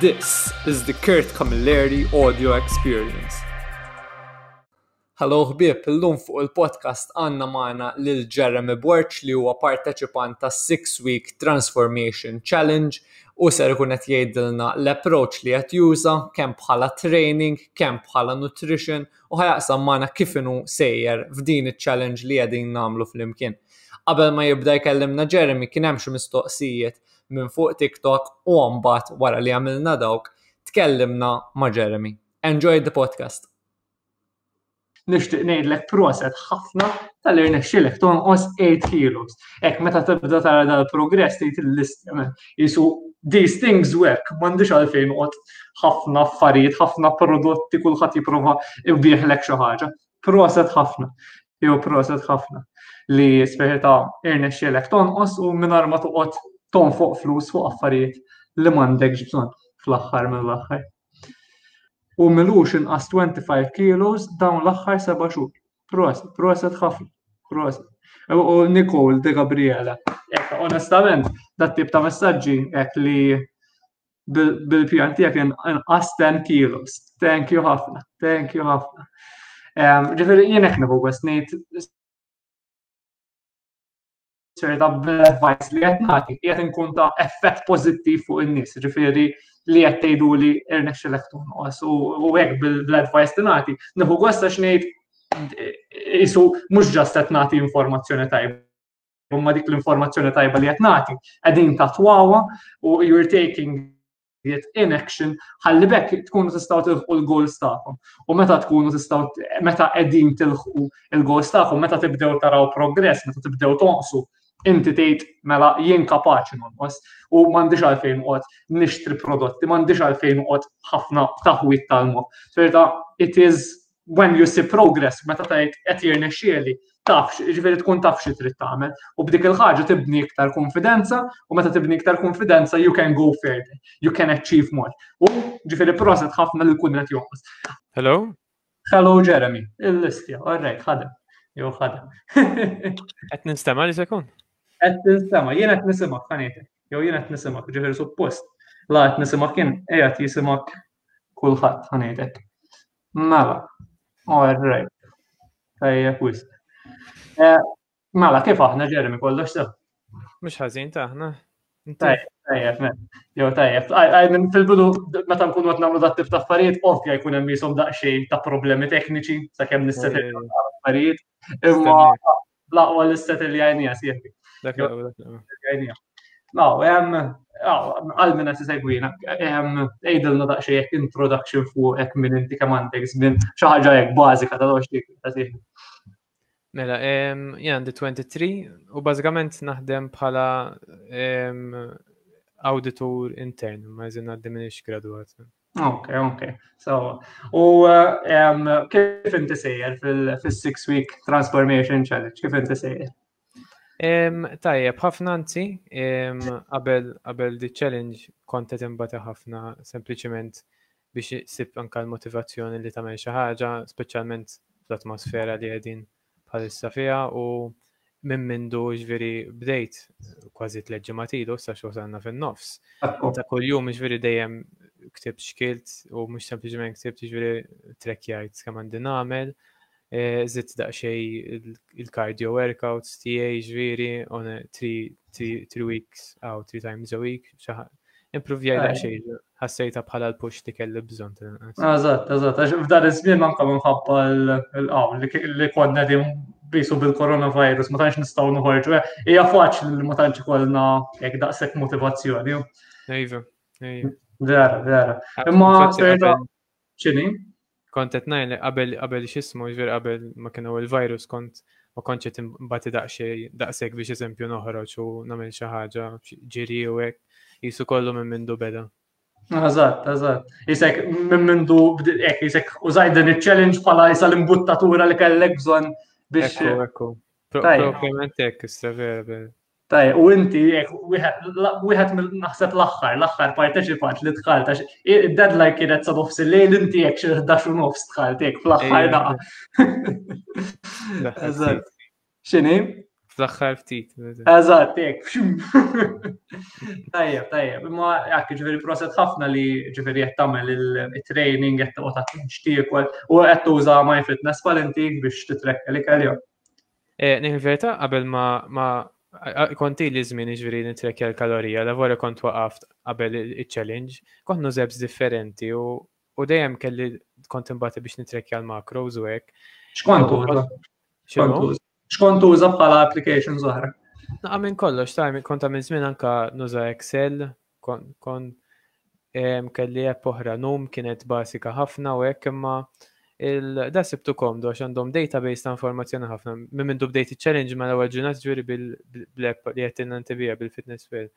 This is the Kurt Camilleri audio experience. Hello ħbieb, illum fuq il-podcast għanna maħna lil Jeremy Borch li huwa parteċipant ta' Six Week Transformation Challenge u ser ikun qed jgħidilna l-approach li qed juża kemm bħala training, kemm bħala nutrition u ħajaqsam maħna kif inhu sejjer f'din iċ-challenge li qegħdin nagħmlu flimkien. Qabel ma jibda jkellimna Jeremy kien hemm xi mistoqsijiet minn fuq TikTok u mbagħad wara li għamilna dawk tkellimna ma' Jeremy. Enjoy the podcast! nixtieq ngħidlek proset ħafna tal-li rnexxilek tonqos 8 kilos. Ek meta tibda tara dal-progress tgħid l-istem jisu these things work, m'għandix għalfejn qod ħafna affarijiet, ħafna prodotti kulħadd jipprova jbieħlek xi ħaġa. Proset ħafna, jew proset ħafna li speħi ta' irnexxielek tonqos u mingħajr ma toqgħod tonfoq flus fuq affarijiet li m'għandekx bżonn fl-aħħar mill-aħħar. U milux inqas 25 kilos dawn l-aħħar seba' xhur. Proset, proset ħafna, proset. U Nicole de Gabriela. Onestament, dat tip ta' messaġġi hekk li bil-pjan tiegħek inqas 10 kilos. Thank you ħafna, thank you ħafna. Ġifieri jien hekk nieħu west ngħid ċerta bl-advice li qed nagħti qiegħed inkun ta' effett pożittiv fuq in-nies, ġifieri li qed tgħidu li irnexxilek tonqos u hekk bl-advice li nagħti. Nieħu gost għax ngħid isu mhux ġast qed nagħti informazzjoni tajba imma dik l-informazzjoni tajba li qed nagħti qegħdin tatwawa u you're taking it in action ħalli bekk tkunu tistgħu tilħqu l-goals tagħkom. U meta tkunu tistgħu meta qegħdin tilħqu l-goals tagħkom, meta tibdew taraw progress, meta tibdew tonqsu, inti tgħid mela jien kapaċi nonqos u m'għandix għalfejn qod nixtri prodotti, m'għandix għalfejn qod ħafna taħwit tal-mod. Ferta, it is when you see progress, meta tajt qed jirnexxieli, tafx, ġifieri tkun taf xi trid tagħmel. U b'dik il-ħaġa tibni iktar konfidenza, u meta tibni iktar konfidenza you can go further, you can achieve more. U ġifieri proset ħafna li kun qed jonqos. Hello? Hello Jeremy, il-listja, orrejt, ħadem. Jew ħadem. Qed nistema' li sekun? Qed nistema', jien qed nisimgħek ħanietek. Jew jien qed nisimgħek, ġifieri suppost. La qed nisimgħek kien qiegħed jisimgħek kulħadd ħanietek. Mela, all right. Tajjeb wisq. Eh, mela, kif aħna Jeremy kollox sew? Mhux ħażin taħna. Tajjeb, tajjeb, mela. jew tajjeb. Għajmin fil-bidu meta nkunu qed nagħmlu dat tip ta' affarijiet, ovvja jkun hemm jisom daqsxejn ta' problemi tekniċi sakemm nissetet affarijiet. Imma Blaqwa l-istet li għajnija sieħbi. Law, hemm għal minn qed isegwina, għidilna daqsxejn jekk introduction fuq hekk minn inti kemm għandek żmien xi ħaġa hekk bażika ta' dawx li ta' sieħbi. Mela, jien għandi 23 u bażikament naħdem bħala auditur intern, ma jżin għaddi minix gradwat. Ok, ok. So, u um, kif inti sejjer fil-six week transformation challenge? Kif inti sejjer? Um, tajjeb, ħafna anzi, um, qabel qabel di challenge konta timbata ħafna sempliciment biex sib anka l-motivazzjoni li tagħmel xi ħaġa, speċjalment fl-atmosfera li qegħdin bħalissa fiha u minn mindu ġviri bdejt kważi tliet ġimgħat ilu sa xi wasalna fin-nofs. Ta' kuljum ġviri dejjem ktibt xkilt u mhux sempliċement ktibt ġviri trekkjajt kemm għandi nagħmel. E, zitt daqxej il-cardio workouts tiegħi ġviri on three weeks out, three times a week, Impruvjaj daqsxejn, ħassejta bħala l-push li kelli bżonn tal-inqas. Eżatt, eżatt, għax f'dan iż-żmien anke minħabba l-qawl li konna din bisu bil-coronavirus, ma tantx nistgħu noħorġu. Eh, hija faċli li ma tantx ikollna jekk daqshekk motivazzjoni. Ejva, ejva. Vera, vera. Imma X'inhi? Kont qed ngħid li qabel qabel x'ismu, jiġifieri qabel ma kien hawn il-virus kont ma kontx qed imbati daqsxejn daqshekk biex eżempju noħroġ u nagħmel xi ħaġa ġiri u hekk. Qisu kollu minn mindu beda. Eżatt, eżatt. Isek minn mindu hekk isek użaj din iċ-challenge bħala isa l-imbuttatura li kellek bżonn biex. Ekku, ekku. Proprjament hekk issa vera Tajjeb, u inti jekk wieħed naħseb l-aħħar, l-aħħar parteċipant li dħalt għax id-deadline kienet sa nofs il-lejl inti jekk xi ħdax u nofs dħalt jekk fl-aħħar daqa. Eżatt. X'inhi? Fl-aħħar ftit. Eżatt, jekk. Tajjeb, tajjeb. Imma jekk ġifieri proset ħafna li ġifieri qed tagħmel il-training qed toqgħod tixtieq u qed tuża my fitness pal inti biex titrekka li kellhom. Eh, Nejn verta qabel ma ma konti li żmien ġviri nitrekja l-kalorija, la vore kont waqaft qabel il-challenge, kont nużebs differenti u u dejjem kelli kont imbati biex nitrekja l-makros u hekk. Xkont uża? Xkont uża bħala applications oħra? Naqa minn kollox, ta' kont għamil żmien anka nuża Excel, kon, kon um, kelli app oħra num kienet basika ħafna u hekk imma il-da sibtu komdu għax għandhom database ta' informazzjoni ħafna. Minn minn bdejt il-challenge ma l-ewwel ġurnat ġuri bil-app li qed innantibija bil-fitness fail.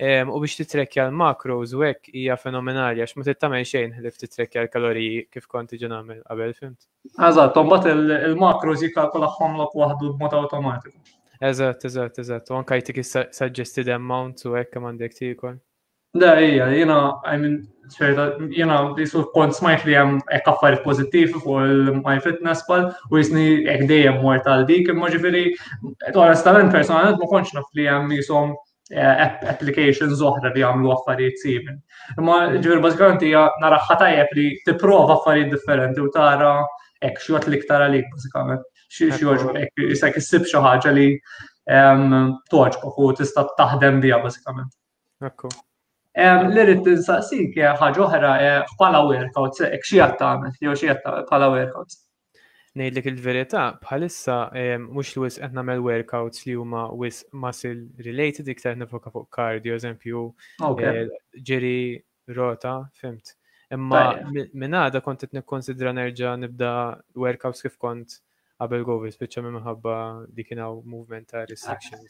Um, u biex titrekkja l-macros u hekk hija fenomenali għax ma tittamel xejn ħlif titrekkja l-kaloriji kif konti ġenamel qabel fimt. Eżatt, u mbagħad il-makros jikkalkulahom lok waħdu b'mod awtomatiku. Eżatt, eżatt, eżatt. U anke jtik suggesti the amount u hekk kemm għandek tiekol. Da, ija, jena, I mean, ċerta, jena, jisu kont smajt li jem ek affarijiet pozittiv fuq il-My Fitness Pal u jisni ek dejjem mort għal dik, imma ġifiri, onestament, personalment, ma konċ naf li jem jisom eh, applications oħra li għamlu affarijiet simili. Imma ġifier bażikament hija naraħħa tajjeb li tipprova affarijiet differenti u tara hekk xi jgħod l-iktar għalik bażikament. Xi jogħġbek issa issib xi ħaġa li toġbok u tista' taħdem biha bażikament. Ekku. Li rrid insaqsik ħaġa oħra bħala workouts, xi qed tagħmel jew xi qed bħala workouts. Ngħidlek il-verità, bħalissa ehm, mhux l-wisq qed nagħmel workouts li huma wisq muscle related, iktar nifoka fuq cardio, eżempju, eh, ġiri, rota, fimt. Imma minn għada kont qed nikkonsidra nerġa' nibda workouts kif kont qabel Govis, biċċa minn minħabba li kien hawn movement ta' restriction.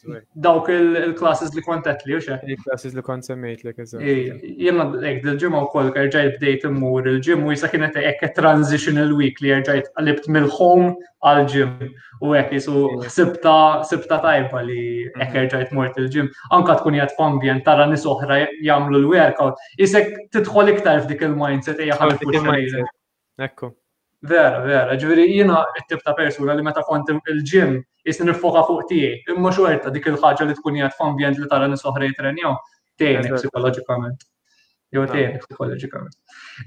Dawk il-classes li kont għetli, u xe? Il-classes li kont semmejt li kizza. Jena, ek, dil-ġimma u koll rġajt bdejt immur il-ġim u jisa kienet ek transitional week li rġajt għalibt mill-home għal-ġim u ek jisu sibta, sibta tajba li ek mhm. rġajt mort il-ġim. Anka tkun jgħat f'ambjent tara nis oħra jamlu l-workout, jisek titħol iktar f'dik il-mindset eja ħalib Ekku. Vera, vera, ġviri jina it-tip ta' persuna li meta kont il-ġim jisni nifoka fuq tiegħi, imma xorta dik il-ħaġa li tkun jgħat f'ambjent li tara nis oħra jitrenjaw, tgħinek psikoloġikament. Jew tgħinek psikoloġikament.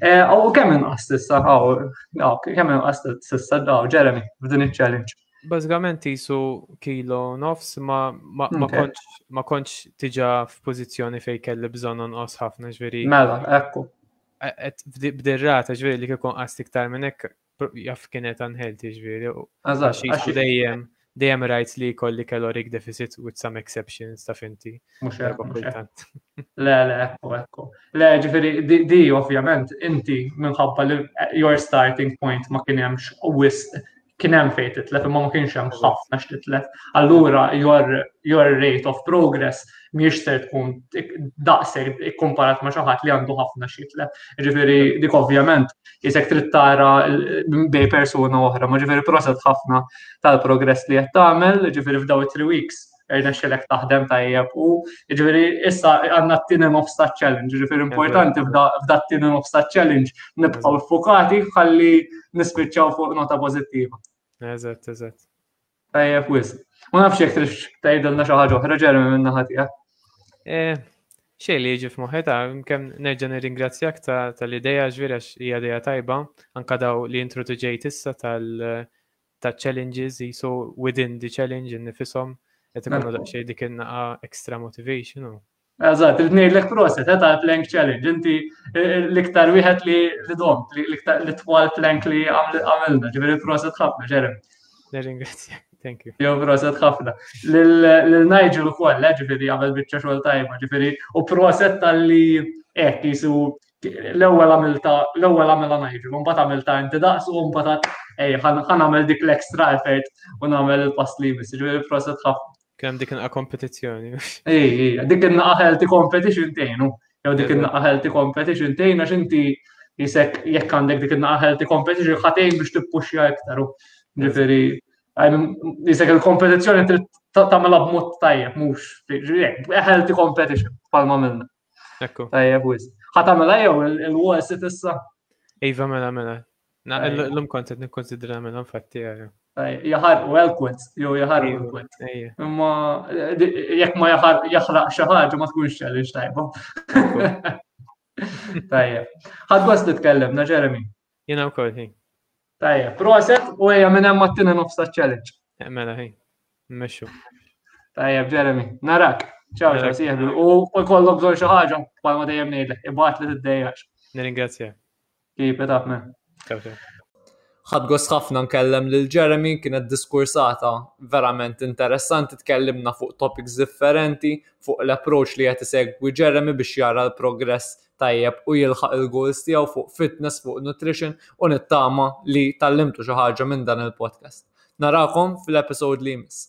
Eh, u kemm inqas tista' għaw, kemm inqas tista' daw, Jeremy, f'din iċ-challenge. Bażikament jisu kilo nofs ma ma kontx ma kontx tiġa f'pożizzjoni fejn kelli bżonn onqos ħafna ġviri. Mela, ekku. b'dirrata ġveri li kikun qast iktar minn hekk jaf kienet unhealthy ġveri. Għax dejjem dejjem rajt li kolli caloric deficit with some exceptions ta' finti. Mux kultant. Le, le, ekku, ekku. Le, ġifiri, di ovvjament, inti minħabba li your starting point ma kienemx wisq kien hemm fejn titlef imma ma kienx hemm ħafna x'titlef. Allura your, your rate of progress mhijiex se tkun daqshekk ikkomparat ma' xi ħadd li għandu ħafna x'jitlef. Ġifieri dik ovvjament isek trid tara bej persuna oħra, ma ġifieri proset ħafna tal-progress li qed tagħmel, ġifieri f'daw it-three weeks irnexxilek taħdem tajjeb u ġifieri issa għandna t-tieni nofs ta' challenge, ġifieri importanti f'da t-tieni nofs ta' challenge nibqgħu ffukati ħalli nispiċċaw fuq nota pożittiva. Eżatt, eżatt. Tajjeb wiz. Ma nafx jekk trix tgħidilna xi ħaġa oħra ġermi minn naħa tiegħek. Eh, xej li jiġi f'moħħi ta' kemm nerġa' nirringrazzjak tal-idea ġvira hija idea tajba, anka daw li introduġejt issa tal- ta' challenges jisu within the challenge innifishom qed ikunu mela. daqsxejn dik in-naqa extra motivation u. Eżatt, irid ngħidlek proset eh, ta' plank challenge, inti eh, l-iktar wieħed li li dom, l-iktar li twal plank li għamilna, ġifieri proset ħafna ġerem. Nirringrazzjak. Thank you. Jow proset ħafna. L-Nigel u koll, eh, ġifiri għamil bieċa xol tajma, ġifiri u proset tal-li ek jisu L-ewwel għamilta, l-ewwel għamilha Nigel, mbagħad għamilta inti daqs u mbagħad ej ħan nagħmel dik l-extra effort u nagħmel il-pass li jmiss, ġifieri proset ħafna. Kemm dik inqa kompetizzjoni. Ej, ej, dik inqa healthy competition tgħinu. Jew dik inqa healthy competition tgħinu għax inti jisek jekk għandek dik inqa healthy competition ħatejn biex tippuxja iktar. Ġifieri jisek il-kompetizzjoni trid tagħmilha b'mod tajjeb mhux healthy competition bħalma minna. Ekku. Tajjeb, wiz. Ħatamela jew il-US issa? Iva, mela, mela. L-lum kontet nikkonsidra mela nfatti għara. Jaħar u eloquent, jew jaħar u eloquent. Imma jekk ma jaħar jaħraq xi ħaġa ma tkunx challenge tajba. Tajjeb. Ħadd gost titkellem, na Jeremy. Jiena wkoll ħin. Tajja, proset u ejja minn hemm għattina nofs ta' challenge. Eh, mela ħin, mmexxu. Tajja, Jeremy, narak. Ciao, ciao, sieħbi. U kollok bżon xi ħaġa, bħalma dejjem ngħidlek, ibgħat li tiddejjax. Nirringrazzja. Keep it up, man. Ciao, ciao. Ħadgos ħafna nkellem lil Jeremy kienet diskursata verament interessanti, tkellimna fuq topics differenti, fuq l-approach li qed isegwi Jeremy biex jara l-progress tajjeb u jilħaq il-goals tiegħu fuq fitness, fuq nutrition u nittama li tallimtu xi ħaġa minn dan il-podcast. Narakom fl-episode li jmiss.